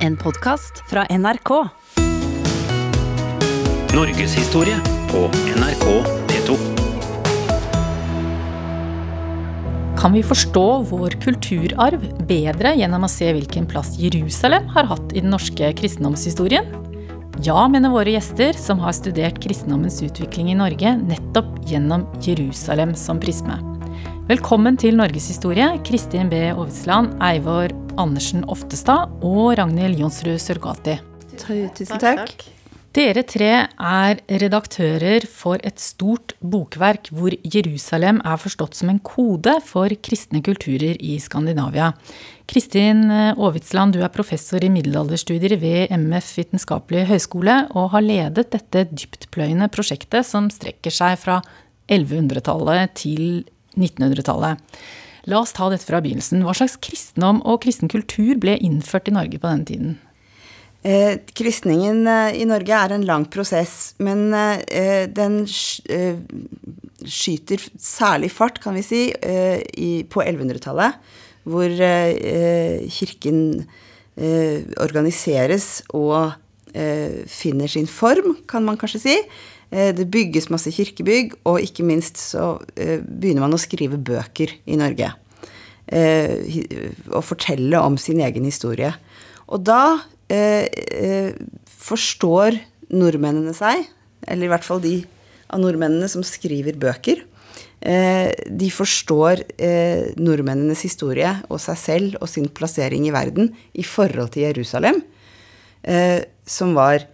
En podkast fra NRK. Norgeshistorie på NRK P2. Kan vi forstå vår kulturarv bedre gjennom å se hvilken plass Jerusalem har hatt i den norske kristendomshistorien? Ja, mener våre gjester, som har studert kristendommens utvikling i Norge nettopp gjennom Jerusalem som prisme. Velkommen til Norgeshistorie, Kristin B. Aavitsland, Eivor Andersen Oftestad og Ragnhild Jonsrud Sørgati. Tusen takk. Dere tre er redaktører for et stort bokverk hvor Jerusalem er forstått som en kode for kristne kulturer i Skandinavia. Kristin Aavitsland, du er professor i middelalderstudier ved MF vitenskapelig høgskole, og har ledet dette dyptpløyende prosjektet som strekker seg fra 1100-tallet til 1900-tallet. La oss ta dette fra begynnelsen. Hva slags kristendom og kristen kultur ble innført i Norge på denne tiden? Eh, kristningen eh, i Norge er en lang prosess, men eh, den eh, skyter særlig fart, kan vi si, eh, i, på 1100-tallet, hvor eh, kirken organiseres og finner sin form, kan man kanskje si. Det bygges masse kirkebygg, og ikke minst så begynner man å skrive bøker i Norge. Og fortelle om sin egen historie. Og da forstår nordmennene seg, eller i hvert fall de av nordmennene som skriver bøker, de forstår nordmennenes historie og seg selv og sin plassering i verden i forhold til Jerusalem, som var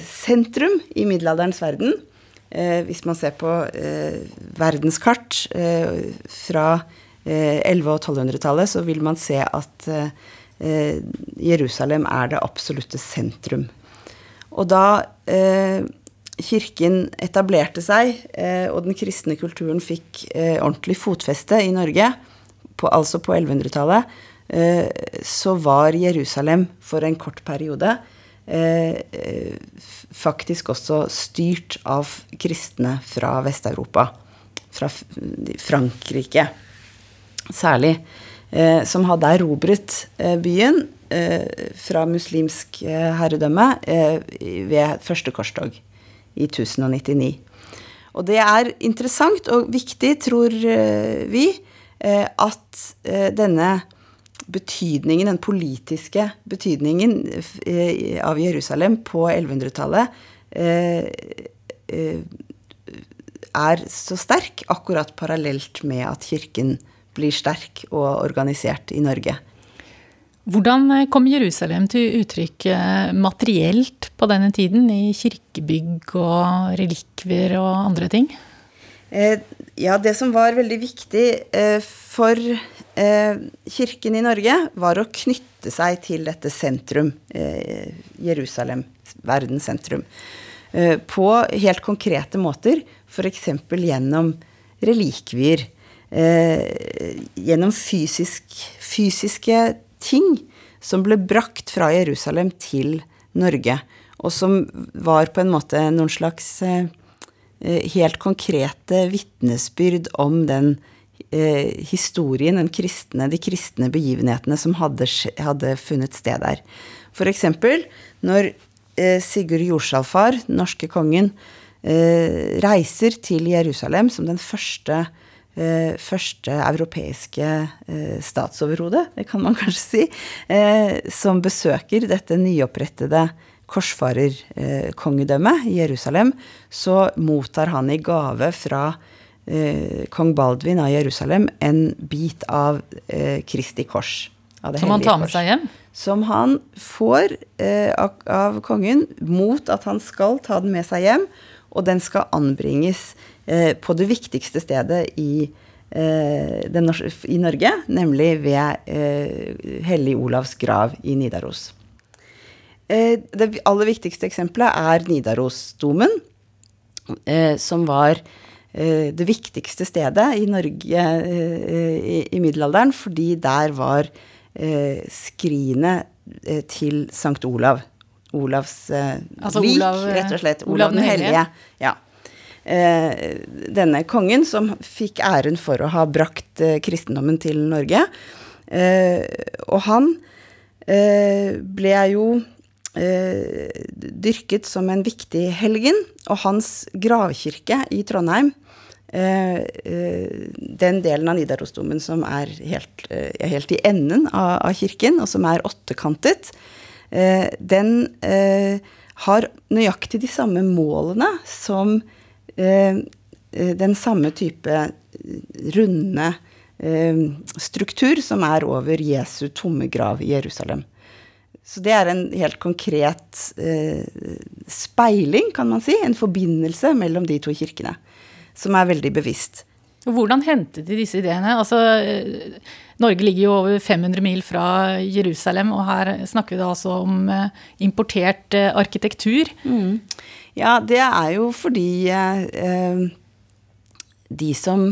sentrum i middelalderens verden. Hvis man ser på verdenskart fra 1100- og 1200-tallet, så vil man se at Jerusalem er det absolutte sentrum. Og da kirken etablerte seg, og den kristne kulturen fikk ordentlig fotfeste i Norge, på, altså på 1100-tallet, så var Jerusalem for en kort periode faktisk også styrt av kristne fra Vest-Europa. Fra Frankrike særlig. Som hadde erobret byen fra muslimsk herredømme ved første korstog i 1099. Og det er interessant og viktig, tror vi, at denne betydningen, den politiske betydningen av Jerusalem på 1100-tallet er så sterk, akkurat parallelt med at kirken blir sterk og organisert i Norge. Hvordan kom Jerusalem til uttrykk materielt på denne tiden, i kirkebygg og relikvier og andre ting? Ja, det som var veldig viktig for kirken i Norge, var å knytte seg til dette sentrum, Jerusalem, verdens sentrum, på helt konkrete måter, f.eks. gjennom relikvier. Gjennom fysisk, fysiske ting som ble brakt fra Jerusalem til Norge, og som var på en måte noen slags helt konkrete vitnesbyrd om den eh, historien, den kristne, de kristne begivenhetene som hadde, hadde funnet sted der. For eksempel når eh, Sigurd Jorsalfar, norske kongen, eh, reiser til Jerusalem som den første, første europeiske statsoverhode, det kan man kanskje si, som besøker dette nyopprettede korsfarerkongedømmet i Jerusalem, så mottar han i gave fra eh, kong Baldvin av Jerusalem en bit av eh, Kristi kors. Av som han tar med seg hjem? Som han får eh, av, av, kongen mot at han skal ta den med seg hjem, og den skal anbringes på det viktigste stedet i, den, i Norge, nemlig ved Hellig Olavs grav i Nidaros. Det aller viktigste eksempelet er Nidarosdomen, som var det viktigste stedet i Norge i, middelalderen, fordi der var skrinet til Sankt Olav. Olavs altså lik, Olav, rett og slett. Olav, Olav den hellige. Ja. Denne kongen som fikk æren for å ha brakt kristendommen til Norge. Og han ble jo dyrket som en viktig helgen, og hans gravkirke i Trondheim den delen av Nidarosdomen som er helt, helt i enden av, av, kirken, og som er åttekantet, den har nøyaktig de samme målene som den samme type runde Eh, struktur som er over Jesu tomme grav i Jerusalem. Så det er en helt konkret eh, speiling, kan man si, en forbindelse mellom de to kirkene, som er veldig bevisst. Hvordan hentet de disse ideene? Altså, eh, Norge ligger jo over 500 mil fra Jerusalem, og her snakker vi da altså om eh, importert arkitektur. Mm. Ja, det er jo fordi eh, de som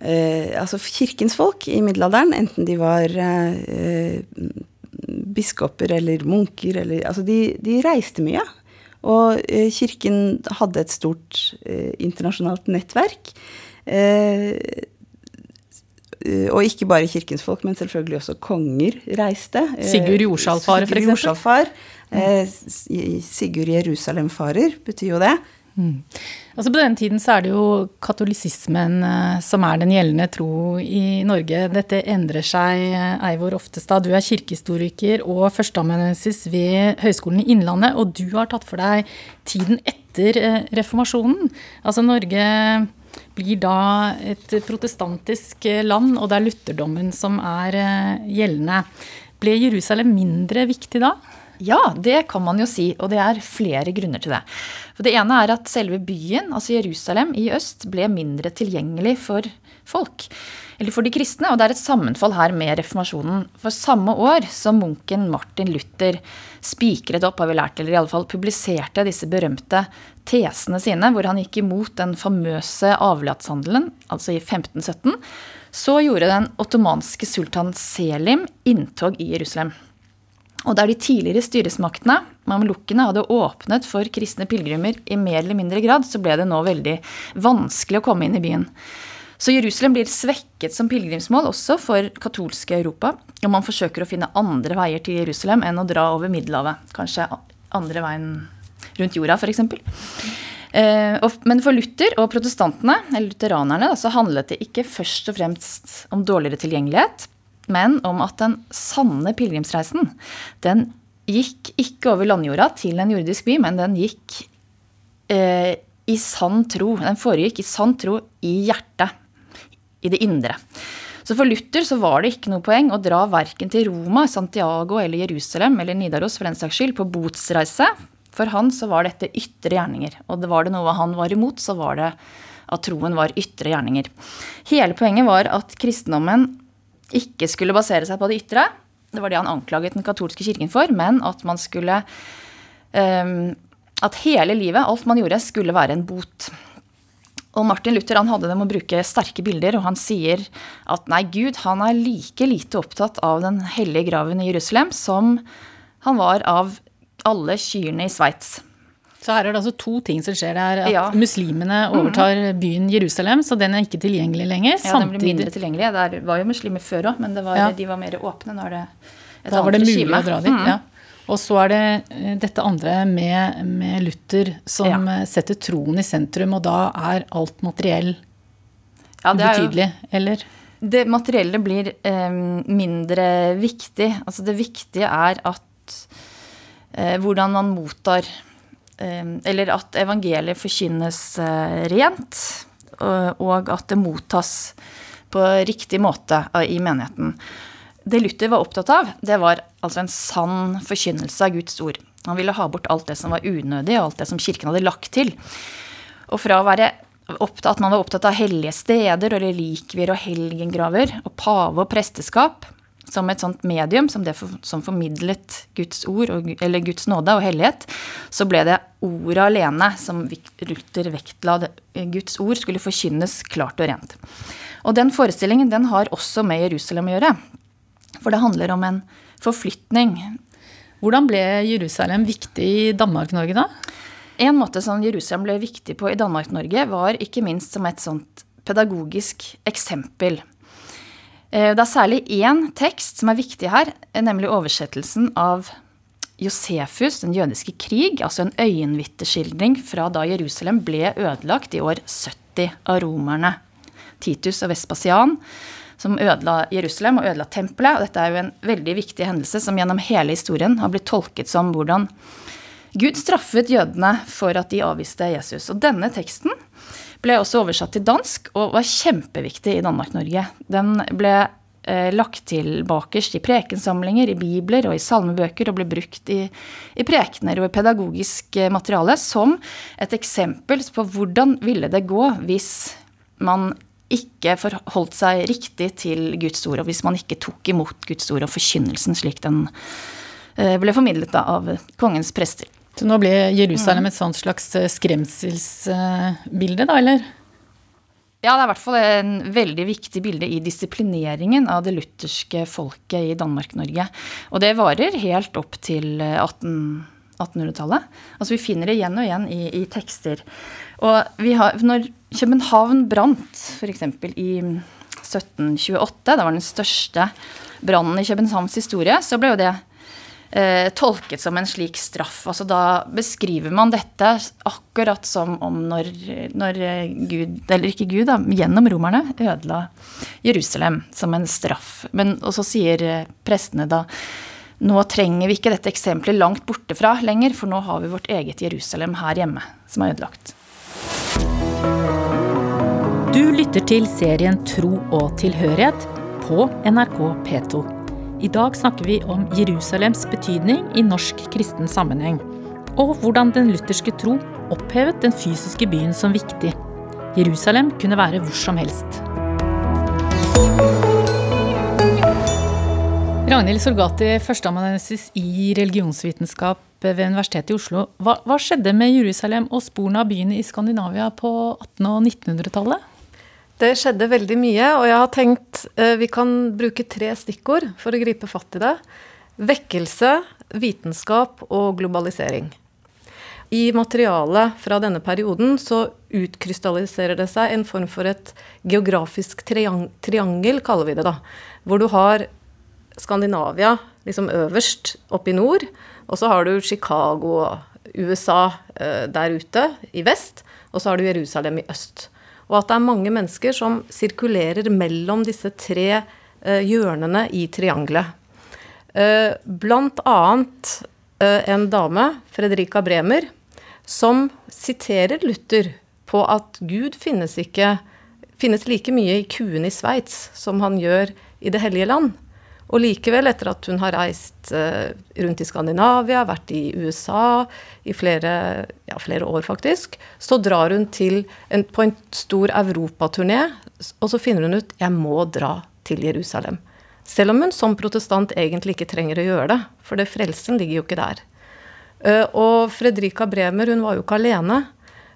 eh, altså kirkens folk i middelalderen, enten de var eh, biskoper eller munker eller Altså, de, de reiste mye. Og eh, kirken hadde et stort eh, internasjonalt nettverk. Eh, og ikke bare kirkens folk, men selvfølgelig også konger reiste. Sigurd Jordsalfarer, f.eks. Sigurd Jorsalfar. Sigurd Jerusalem-farer betyr jo det. Mm. Altså På denne tiden så er det jo katolisismen eh, som er den gjeldende tro i Norge. Dette endrer seg, eh, Eivor Oftestad. Du er kirkehistoriker og førsteamanuensis ved Høgskolen i Innlandet, og du har tatt for deg tiden etter eh, reformasjonen. Altså Norge blir da et protestantisk land, og det er lutherdommen som er gjeldende. Ble Jerusalem mindre viktig da? Ja, det kan man jo si, og det er flere grunner til det. For Det ene er at selve byen, altså Jerusalem i øst, ble mindre tilgjengelig for folk. Eller for de kristne, og det er et sammenfall her med reformasjonen. For samme år som munken Martin Luther spikret opp, har vi lært, eller i alle fall publiserte disse berømte tesene sine, hvor han gikk imot den famøse avlatshandelen, altså i 1517, så gjorde den ottomanske sultan Selim inntog i Jerusalem. Og der de tidligere styresmaktene, mamelukkene, hadde åpnet for kristne pilegrimer i mer eller mindre grad, så ble det nå veldig vanskelig å komme inn i byen. Så Jerusalem blir svekket som pilegrimsmål også for katolske Europa. Og man forsøker å finne andre veier til Jerusalem enn å dra over Middelhavet. Kanskje andre veien rundt jorda, f.eks. Eh, men for Luther og protestantene, eller lutheranerne, så handlet det ikke først og fremst om dårligere tilgjengelighet, men om at den sanne pilegrimsreisen, den gikk ikke over landjorda til en jordisk by, men den gikk eh, i sann tro. Den foregikk i sann tro i hjertet, i det indre. Så for Luther så var det ikke noe poeng å dra verken til Roma, Santiago eller Jerusalem eller Nidaros for den saks skyld på botsreise. For han så var dette ytre gjerninger. Og det var det noe han var imot, så var det at troen var ytre gjerninger. Hele poenget var at kristendommen ikke skulle basere seg på det ytre. Det var det han anklaget den katolske kirken for. Men at man skulle um, At hele livet, alt man gjorde, skulle være en bot. Og Martin Luther han hadde det med å bruke sterke bilder, og han sier at nei, Gud han er like lite opptatt av den hellige graven i Jerusalem som han var av alle kyrne i Sveits. Så her er det altså to ting som skjer. Det er at ja. muslimene overtar byen Jerusalem, så den er ikke tilgjengelig lenger. Ja, den blir mindre tilgjengelig. Det var jo muslimer før òg, men var, ja. de var mer åpne. Nå er det et da var det mulig å dra dit. Mm. ja. Og så er det eh, dette andre med, med Luther som ja. Eh, setter troen i sentrum, og da er alt materiell ja, ubetydelig, eller? Det materielle blir eh, mindre viktig. Altså det viktige er at eh, hvordan man mottar eller at evangeliet forkynnes eh, rent, og at det mottas på riktig måte i menigheten. Det Luther var opptatt av, det var altså en sann forkynnelse av Guds ord. Han ville ha bort alt det som var unødig, og alt det som kirken hadde lagt til. Og fra å være opptatt, at man var opptatt av hellige steder og relikvier og helgengraver og pave og presteskap, som et sånt medium, som det for, som formidlet Guds ord, og, eller Guds nåde og hellighet, så ble det ordet alene som Luther vektla. Guds ord skulle forkynnes klart og rent. Og den forestillingen den har også med Jerusalem å gjøre. For det handler om en forflytning. Hvordan ble Jerusalem viktig i Danmark-Norge, da? En måte som Jerusalem ble viktig på i Danmark-Norge, var ikke minst som et sånt pedagogisk eksempel Eh, det er særlig én tekst som er viktig her, nemlig oversettelsen av Josefus, den jødiske krig, altså en øyenvitneskildring fra da Jerusalem ble ødelagt i år 70 av romerne. Titus og Vespasian, som ødela Jerusalem og ødela tempelet. Og dette er jo en veldig viktig hendelse som gjennom hele historien har blitt tolket som hvordan Gud straffet jødene for at de avviste Jesus. Og denne teksten ble også oversatt til dansk og var kjempeviktig i Danmark-Norge. Den ble eh, lagt til bakerst i prekensamlinger, i bibler og i salmebøker og ble brukt i, i prekener og i pedagogisk eh, materiale som et eksempel på hvordan ville det gå hvis man ikke forholdt seg riktig til Guds ord, og hvis man ikke tok imot Guds ord og forkynnelsen slik den eh, ble formidlet av kongens prester. Så nå ble Jerusalem et sånt slags eh, skremselsbilde, da, eller? Ja, det er i hvert fall en veldig viktig bilde i disiplineringen av det lutherske folket i Danmark-Norge. Og det varer helt opp til 1800-tallet. Eh, altså vi finner det igjen og igjen i, i tekster. Og vi har, når København brant, f.eks. i 1728, det var den største brannen i Københavns historie, så ble jo det tolket som en slik straff. Altså da beskriver man dette akkurat som om når, når Gud, eller ikke Gud, da, gjennom romerne ødela Jerusalem som en straff. Men, så sier prestene da nå trenger vi ikke dette eksempelet langt borte fra lenger, for nå har vi vårt eget Jerusalem her hjemme, som er ødelagt. Du lytter til serien Tro og tilhørighet på NRK P2. I dag snakker vi om Jerusalems betydning i norsk kristen sammenheng. Og hvordan den lutherske tro opphevet den fysiske byen som viktig. Jerusalem kunne være hvor som helst. Ragnhild Solgati, førsteamanuensis i religionsvitenskap ved Universitetet i Oslo. Hva, hva, skjedde med Jerusalem og sporene av byene i Skandinavia på 1800- og 1900-tallet? Det skjedde veldig mye, og jeg har tenkt eh, vi kan bruke tre stikkord for å gripe fatt i det. Vekkelse, vitenskap og globalisering. I materialet fra denne perioden så utkrystalliserer det seg en form for et geografisk triang triangel, kaller vi det da. Hvor du har Skandinavia liksom øverst oppe i nord, og så har du Chicago og USA eh, der ute i vest, og så har du Jerusalem i øst. Og at det er mange mennesker som sirkulerer mellom disse tre eh, hjørnene i triangelet. Eh, blant annet eh, en dame, Fredrika Bremer, som siterer Luther på at Gud finnes ikke finnes like mye i kuene i Sveits som han gjør i Det hellige land. Og likevel, etter at hun har reist uh, rundt i Skandinavia, vært i USA i flere, ja, flere år faktisk, så drar hun en, på en stor europaturné, og så finner hun ut jeg må dra til Jerusalem. Selv om hun som protestant egentlig ikke trenger å gjøre det, for det frelsen ligger jo ikke der. Uh, og Fredrika Bremer hun var jo ikke alene.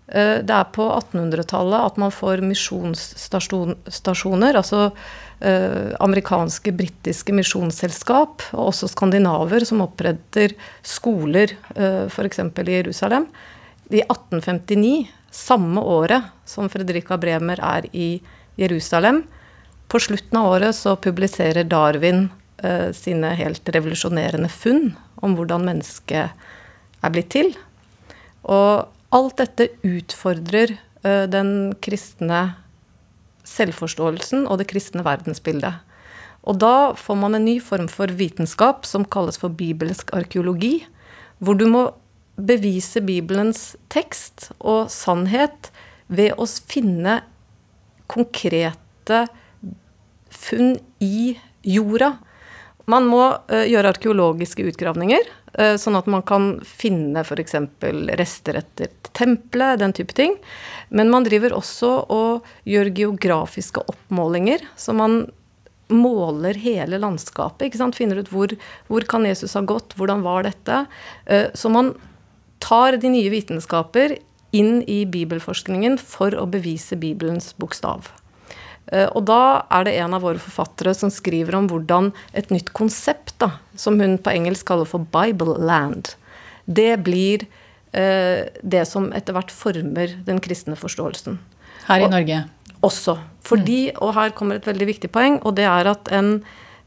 Uh, det er på 1800-tallet at man får misjonsstasjoner. altså eh, amerikanske, britiske misjonsselskap, og også skandinaver, som oppretter skoler, eh, f.eks. i Jerusalem. I 1859, samme året som Fredrika Bremer er i Jerusalem, på slutten av året så publiserer Darwin eh, sine helt revolusjonerende funn om hvordan mennesket er blitt til. Og alt dette utfordrer eh, den kristne selvforståelsen og det kristne verdensbildet. Og da får man en ny form for vitenskap som kalles for bibelsk arkeologi, hvor du må bevise Bibelens tekst og sannhet ved å finne konkrete funn i jorda. Man må uh, gjøre arkeologiske utgravninger, uh, sånn at man kan finne f.eks. rester etter tempelet, den type ting. Men man driver også og gjør geografiske oppmålinger, så man måler hele landskapet. ikke sant? Finner ut hvor, hvor kan Jesus ha gått, hvordan var dette? Eh, så man tar de nye vitenskaper inn i bibelforskningen for å bevise Bibelens bokstav. Eh, og da er det en av våre forfattere som skriver om hvordan et nytt konsept, da, som hun på engelsk kaller for Bible Land, det blir Eh, det som etter hvert former den kristne forståelsen. Her i og, Norge? også. Fordi, og her kommer et veldig viktig poeng, og det er at en,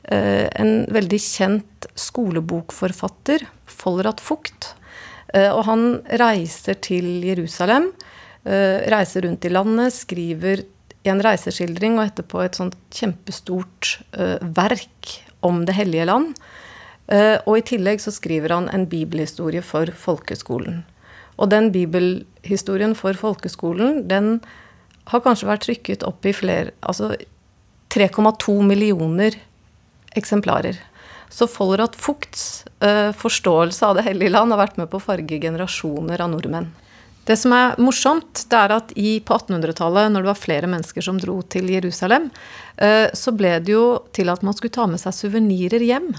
en veldig kjent skolebokforfatter, Follerat Fugt, og han reiser til Jerusalem, reiser rundt i landet, skriver en reiseskildring og etterpå et sånt kjempestort verk om Det hellige land. og i tillegg så skriver han en bibelhistorie for folkeskolen. Og den bibelhistorien for folkeskolen, den har kanskje vært trykket opp i flere Altså 3,2 millioner eksemplarer. Så Follerath Fugts uh, forståelse av Det hellige land har vært med på å farge generasjoner av nordmenn. Det som er morsomt, det er at i, på 1800-tallet, når det var flere mennesker som dro til Jerusalem, uh, så ble det jo til at man skulle ta med seg suvenirer hjem.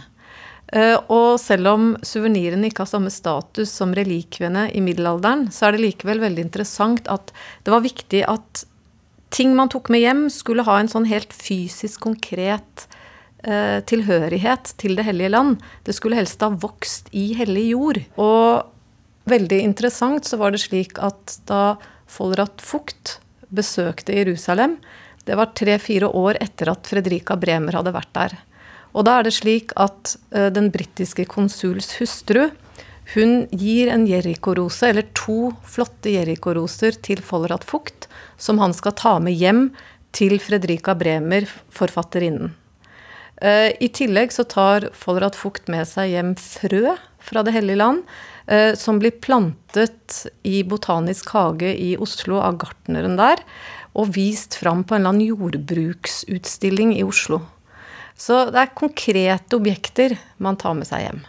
Uh, og selv om suvenirene ikke har samme status som relikviene i middelalderen, så er det likevel veldig interessant at det var viktig at ting man tok med hjem, skulle ha en sånn helt fysisk, konkret uh, tilhørighet til Det hellige land. Det skulle helst ha vokst i hellig jord. Og veldig interessant så var det slik at da Folrat Fugt besøkte Jerusalem, det var tre-fire år etter at Fredrika Bremer hadde vært der. Og da er det slik at uh, den britiske konsuls hustru hun gir en jerikorose, eller to flotte jerikoroser, til Folrat Fugt, som han skal ta med hjem til Fredrika Bremer, forfatterinnen. Uh, I tillegg så tar Folrat Fugt med seg hjem frø fra Det hellige land, som blir plantet i Botanisk hage i Oslo av gartneren der, og vist fram på en eller annen jordbruksutstilling i Oslo. Så det er konkrete objekter man tar med seg hjem.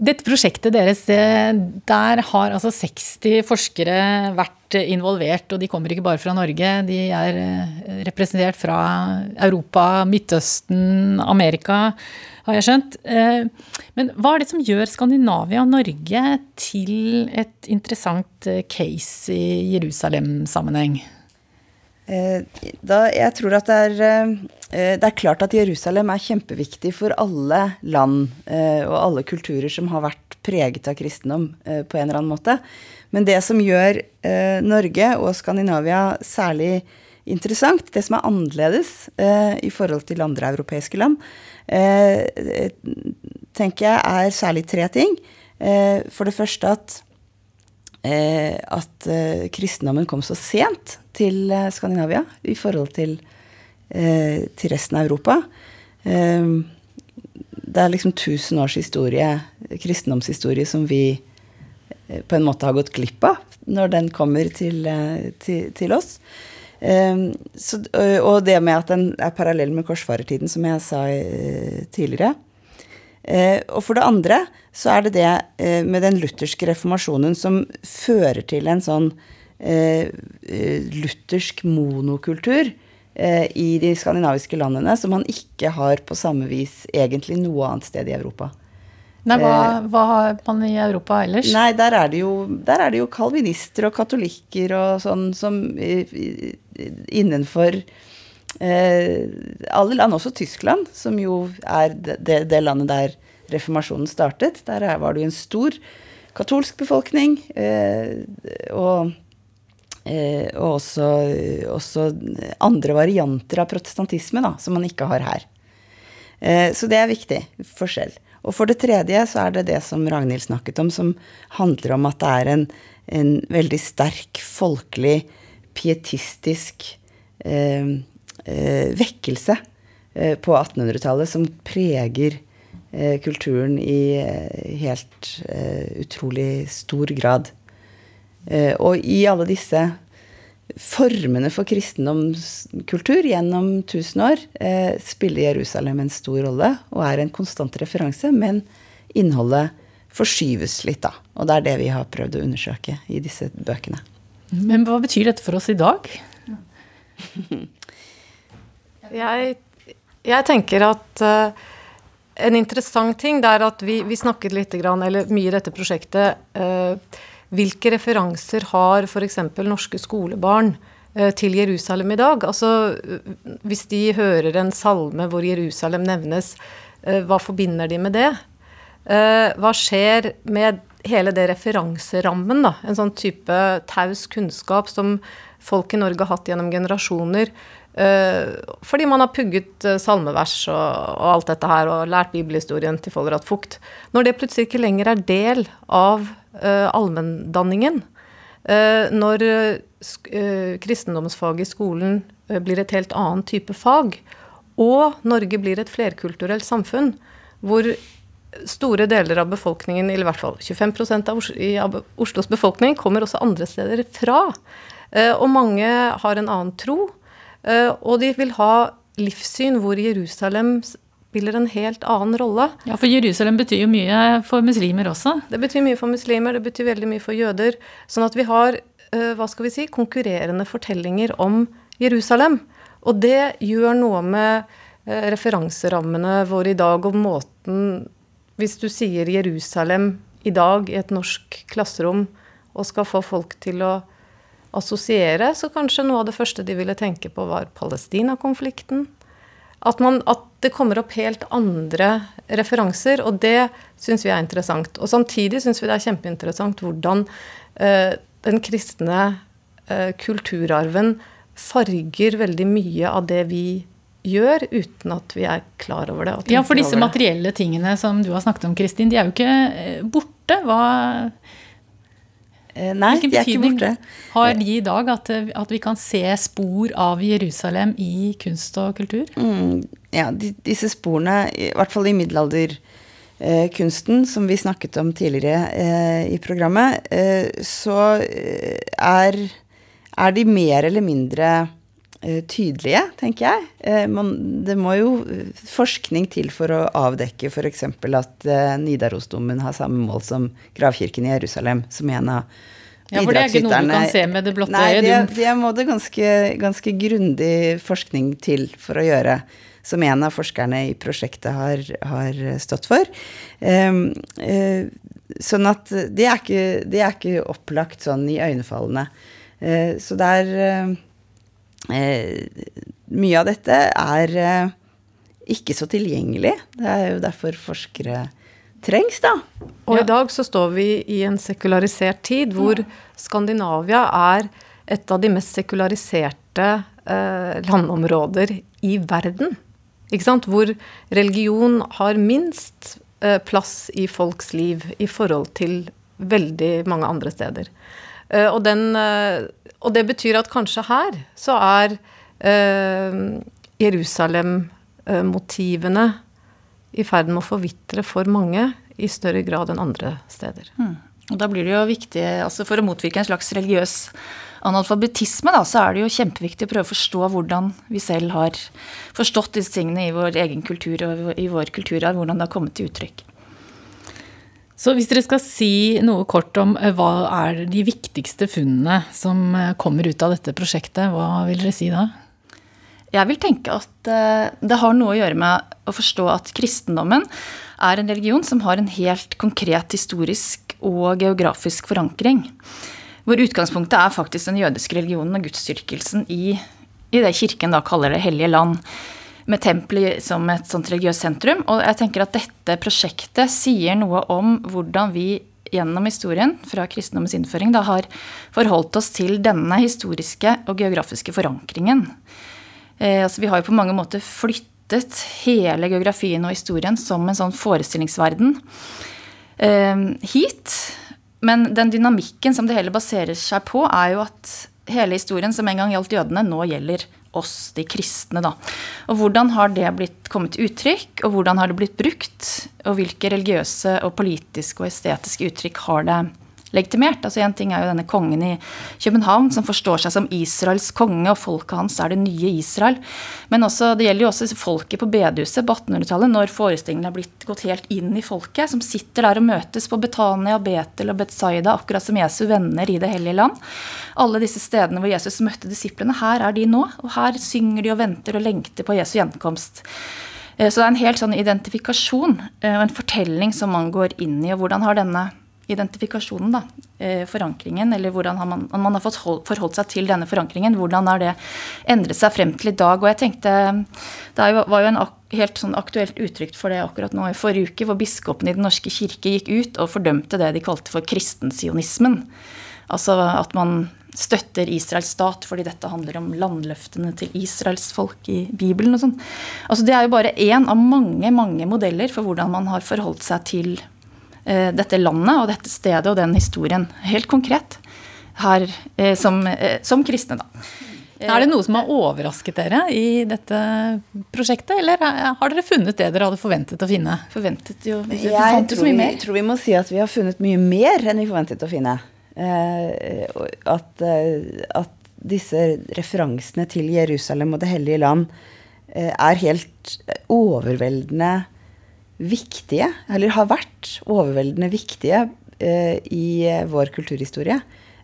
Dette prosjektet deres, eh, der har altså 60 forskere vært involvert. Og de kommer ikke bare fra Norge, de er eh, representert fra Europa, Midtøsten, Amerika, har jeg skjønt. Eh, men hva er det som gjør Skandinavia og Norge til et interessant case i Jerusalem-sammenheng? Jeg tror at det er Eh, det er klart at Jerusalem er kjempeviktig for alle land eh, og alle kulturer som har vært preget av kristendom eh, på en eller annen måte. Men det som gjør Norge og Skandinavia særlig interessant, det som er annerledes i forhold til andre europeiske land, tenker jeg er særlig tre ting. For det første at at kristendommen kom så sent til Skandinavia i forhold til eh, til resten av Europa. Eh, det er liksom tusen års historie, kristendomshistorie, som vi eh, på en måte har gått glipp av når den kommer til, eh, til, til oss. Eh, så, og det med at den er parallell med korsfarertiden, som jeg sa tidligere. og for det andre så er det det med den lutherske reformasjonen som fører til en sånn luthersk monokultur Eh, i de skandinaviske landene som man ikke har på samme vis egentlig noe annet sted i Europa. Nei, hva, eh, hva har man i Europa ellers? Nei, der er det jo, er det jo kalvinister og katolikker og sånn som innenfor eh, alle land, også Tyskland, som jo er det, det landet der reformasjonen startet. Der var det jo en stor katolsk befolkning. Eh, og Eh, og også, også, andre varianter av protestantisme da, som man ikke har her. Eh, så det er viktig forskjell. Og for det tredje så er det det som Ragnhild snakket om, som handler om at det er en, en veldig sterk folkelig, pietistisk eh, eh, vekkelse eh, på 1800-tallet som preger eh, kulturen i helt utrolig stor grad. Eh, og i alle disse formene for kristendomskultur gjennom tusen år eh, spiller Jerusalem en stor rolle og er en konstant referanse, men innholdet forskyves litt, da. Og det er det vi har prøvd å undersøke i disse bøkene. Men hva betyr dette for oss i dag? jeg, jeg, tenker at uh, en interessant ting det er at vi, vi snakket litt, grann, eller mye i dette prosjektet uh, hvilke referanser har f.eks. norske skolebarn eh, til Jerusalem i dag? Altså, hvis de hører en salme hvor Jerusalem nevnes, eh, hva forbinder de med det? Eh, hva skjer med hele det referanserammen, da, en sånn type taus kunnskap som folk i Norge har hatt gjennom generasjoner. Fordi man har pugget salmevers og, og, alt dette her og lært bibelhistorien til Follerat Fugt. Når det plutselig ikke lenger er del av allmenndanningen, når kristendomsfaget i skolen blir et helt annen type fag, og Norge blir et flerkulturelt samfunn hvor store deler av befolkningen, i hvert fall 25 av, Oslos befolkning, kommer også andre steder fra. Eh, og mange har en annen tro. Eh, og de vil ha livssyn hvor Jerusalem spiller en helt annen rolle. Ja, For Jerusalem betyr jo mye for muslimer også? Det betyr mye for muslimer, det betyr veldig mye for jøder. Sånn at vi har eh, hva skal vi si, konkurrerende fortellinger om Jerusalem. Og det gjør noe med referanserammene våre i dag, og måten hvis du sier Jerusalem i dag i et norsk klasserom og skal få folk til å assosiere, så kanskje noe av det første de ville tenke på, var Palestina-konflikten. At, at, det kommer opp helt andre referanser, og det syns vi er interessant. Og samtidig syns vi det er kjempeinteressant hvordan eh, den kristne eh, kulturarven farger veldig mye av det vi gjør uten at vi er klar over det. Ja, for disse materielle tingene som du har snakket om, Kristin, de er jo ikke eh, borte. Hva Nei, de er ikke borte. har de i dag at, at, vi kan se spor av Jerusalem i kunst og kultur? Mm, ja, de, disse sporene, i hvert fall i middelalderkunsten, eh, som vi snakket om tidligere eh, i programmet, eh, så eh, er, er de mer eller mindre Eh, tydelige, tenker jeg. Eh, man, det må jo forskning til for å avdekke f.eks. at Nidarosdomen har samme mål som gravkirken i Jerusalem, som en av ja, for det er ikke noe du kan se med det blotte øyet? Nei, det, det må det ganske, ganske grundig forskning til for å gjøre. Som en av forskerne i prosjektet har, har stått for. Um, uh, sånn at det er, ikke, det er ikke opplagt sånn i øynefallene. Uh, så det er uh, eh, mye av dette er eh, ikke så tilgjengelig. Det er jo derfor forskere trengs, da. Og ja. i dag så står vi i en sekularisert tid hvor Skandinavia er et av de mest sekulariserte eh, landområder i verden. Ikke sant? Hvor religion har minst eh, plass i folks liv i forhold til veldig mange andre steder. Eh, og den eh, og det betyr at kanskje her så er eh, Jerusalem-motivene i ferd med å forvitre for mange i større grad enn andre steder. Mm. Og da blir det jo viktig, altså For å motvirke en slags religiøs analfabetisme, da, så er det jo kjempeviktig å prøve å forstå hvordan vi selv har forstått disse tingene i vår egen kultur og i vår kulturarv, hvordan det har kommet til uttrykk. Så hvis dere skal si noe kort om eh, hva er de viktigste funnene som eh, kommer ut av dette prosjektet, hva vil dere si da? Jeg vil tenke at eh, det har noe å gjøre med å forstå at kristendommen er en religion som har en helt konkret historisk og geografisk forankring. Hvor utgangspunktet er faktisk den jødiske religionen og gudsdyrkelsen i, i det kirken da kaller det hellige land med tempelet som et sånt religiøst sentrum. Og jeg tenker at dette prosjektet sier noe om hvordan vi gjennom historien fra kristendommens innføring da har forholdt oss til denne historiske og geografiske forankringen. Eh, altså, vi har jo på mange måter flyttet hele geografien og historien som en sånn forestillingsverden eh, hit. Men den dynamikken som det hele baserer seg på, er jo at hele historien som en gang gjaldt jødene, nå gjelder oss, de kristne, da. Og hvordan har det blitt kommet uttrykk, og hvordan har det blitt brukt? Og hvilke religiøse og politiske og estetiske uttrykk har det legitimert. Altså En ting er jo denne kongen i København som forstår seg som Israels konge, og folket hans er det nye Israel. Men også, det gjelder jo også folket på bedehuset på 1800-tallet, når forestillingene har blitt gått helt inn i folket, som sitter der og møtes på Betania, Betel og Betzaida, akkurat som Jesu venner i Det hellige land. Alle disse stedene hvor Jesus møtte disiplene, her er de nå. Og her synger de og venter og lengter på Jesu gjenkomst. Eh, så det er en helt sånn identifikasjon eh, og en fortelling som man går inn i. Og hvordan har denne identifikasjonen, da, eh, forankringen, eller hvordan har man, man har fått forholdt seg til denne forankringen, hvordan har det endret seg frem til i dag? Og jeg tenkte, Det var jo en helt sånn aktuelt uttrykk for det akkurat nå i forrige uke, hvor biskopene i Den norske kirke gikk ut og fordømte det de kalte for kristensionismen. Altså at man støtter Israels stat fordi dette handler om landløftene til Israels folk i Bibelen og sånn. Altså det er jo bare én av mange, mange modeller for hvordan man har forholdt seg til dette landet og dette stedet og den historien. Helt konkret her uh, som, uh, som kristne, da. Er det noe som har overrasket dere i dette prosjektet, eller har dere funnet det dere hadde forventet å finne? Forventet jo, Jeg tror vi, tror vi må si at vi har funnet mye mer enn vi forventet å finne. Eh, at, eh, at, disse referansene til Jerusalem og Det hellige land eh, er helt overveldende viktige, eller har vært overveldende viktige i vår kulturhistorie.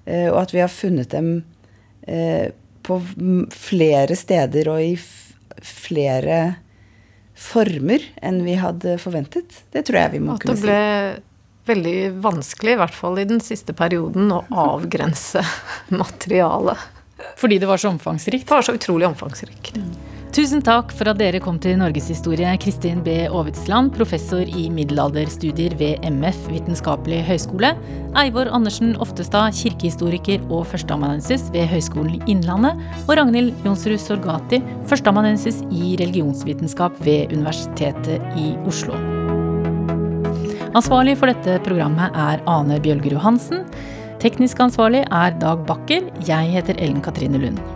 Og at vi har funnet dem på flere steder og i flere former enn vi hadde forventet. Det tror jeg vi må kunne si. At det ble veldig vanskelig, i hvert fall i den siste perioden, å avgrense materialet. Fordi det var så omfangsrikt? Det var så utrolig omfangsrikt. Mm. Tusen takk for at dere kom til Norgeshistorie, Kristin B. Aavitsland, professor i middelalderstudier ved MF Vitenskapelig høgskole, Eivor Andersen Oftestad, kirkehistoriker og førsteamanuensis ved Høgskolen Innlandet, og Ragnhild Jonsrud Sorgati, førsteamanuensis i religionsvitenskap ved Universitetet i Oslo. Ansvarlig for dette programmet er Ane Bjølgerud Hansen. Teknisk ansvarlig er Dag Bakker. Jeg heter Ellen Katrine Lund.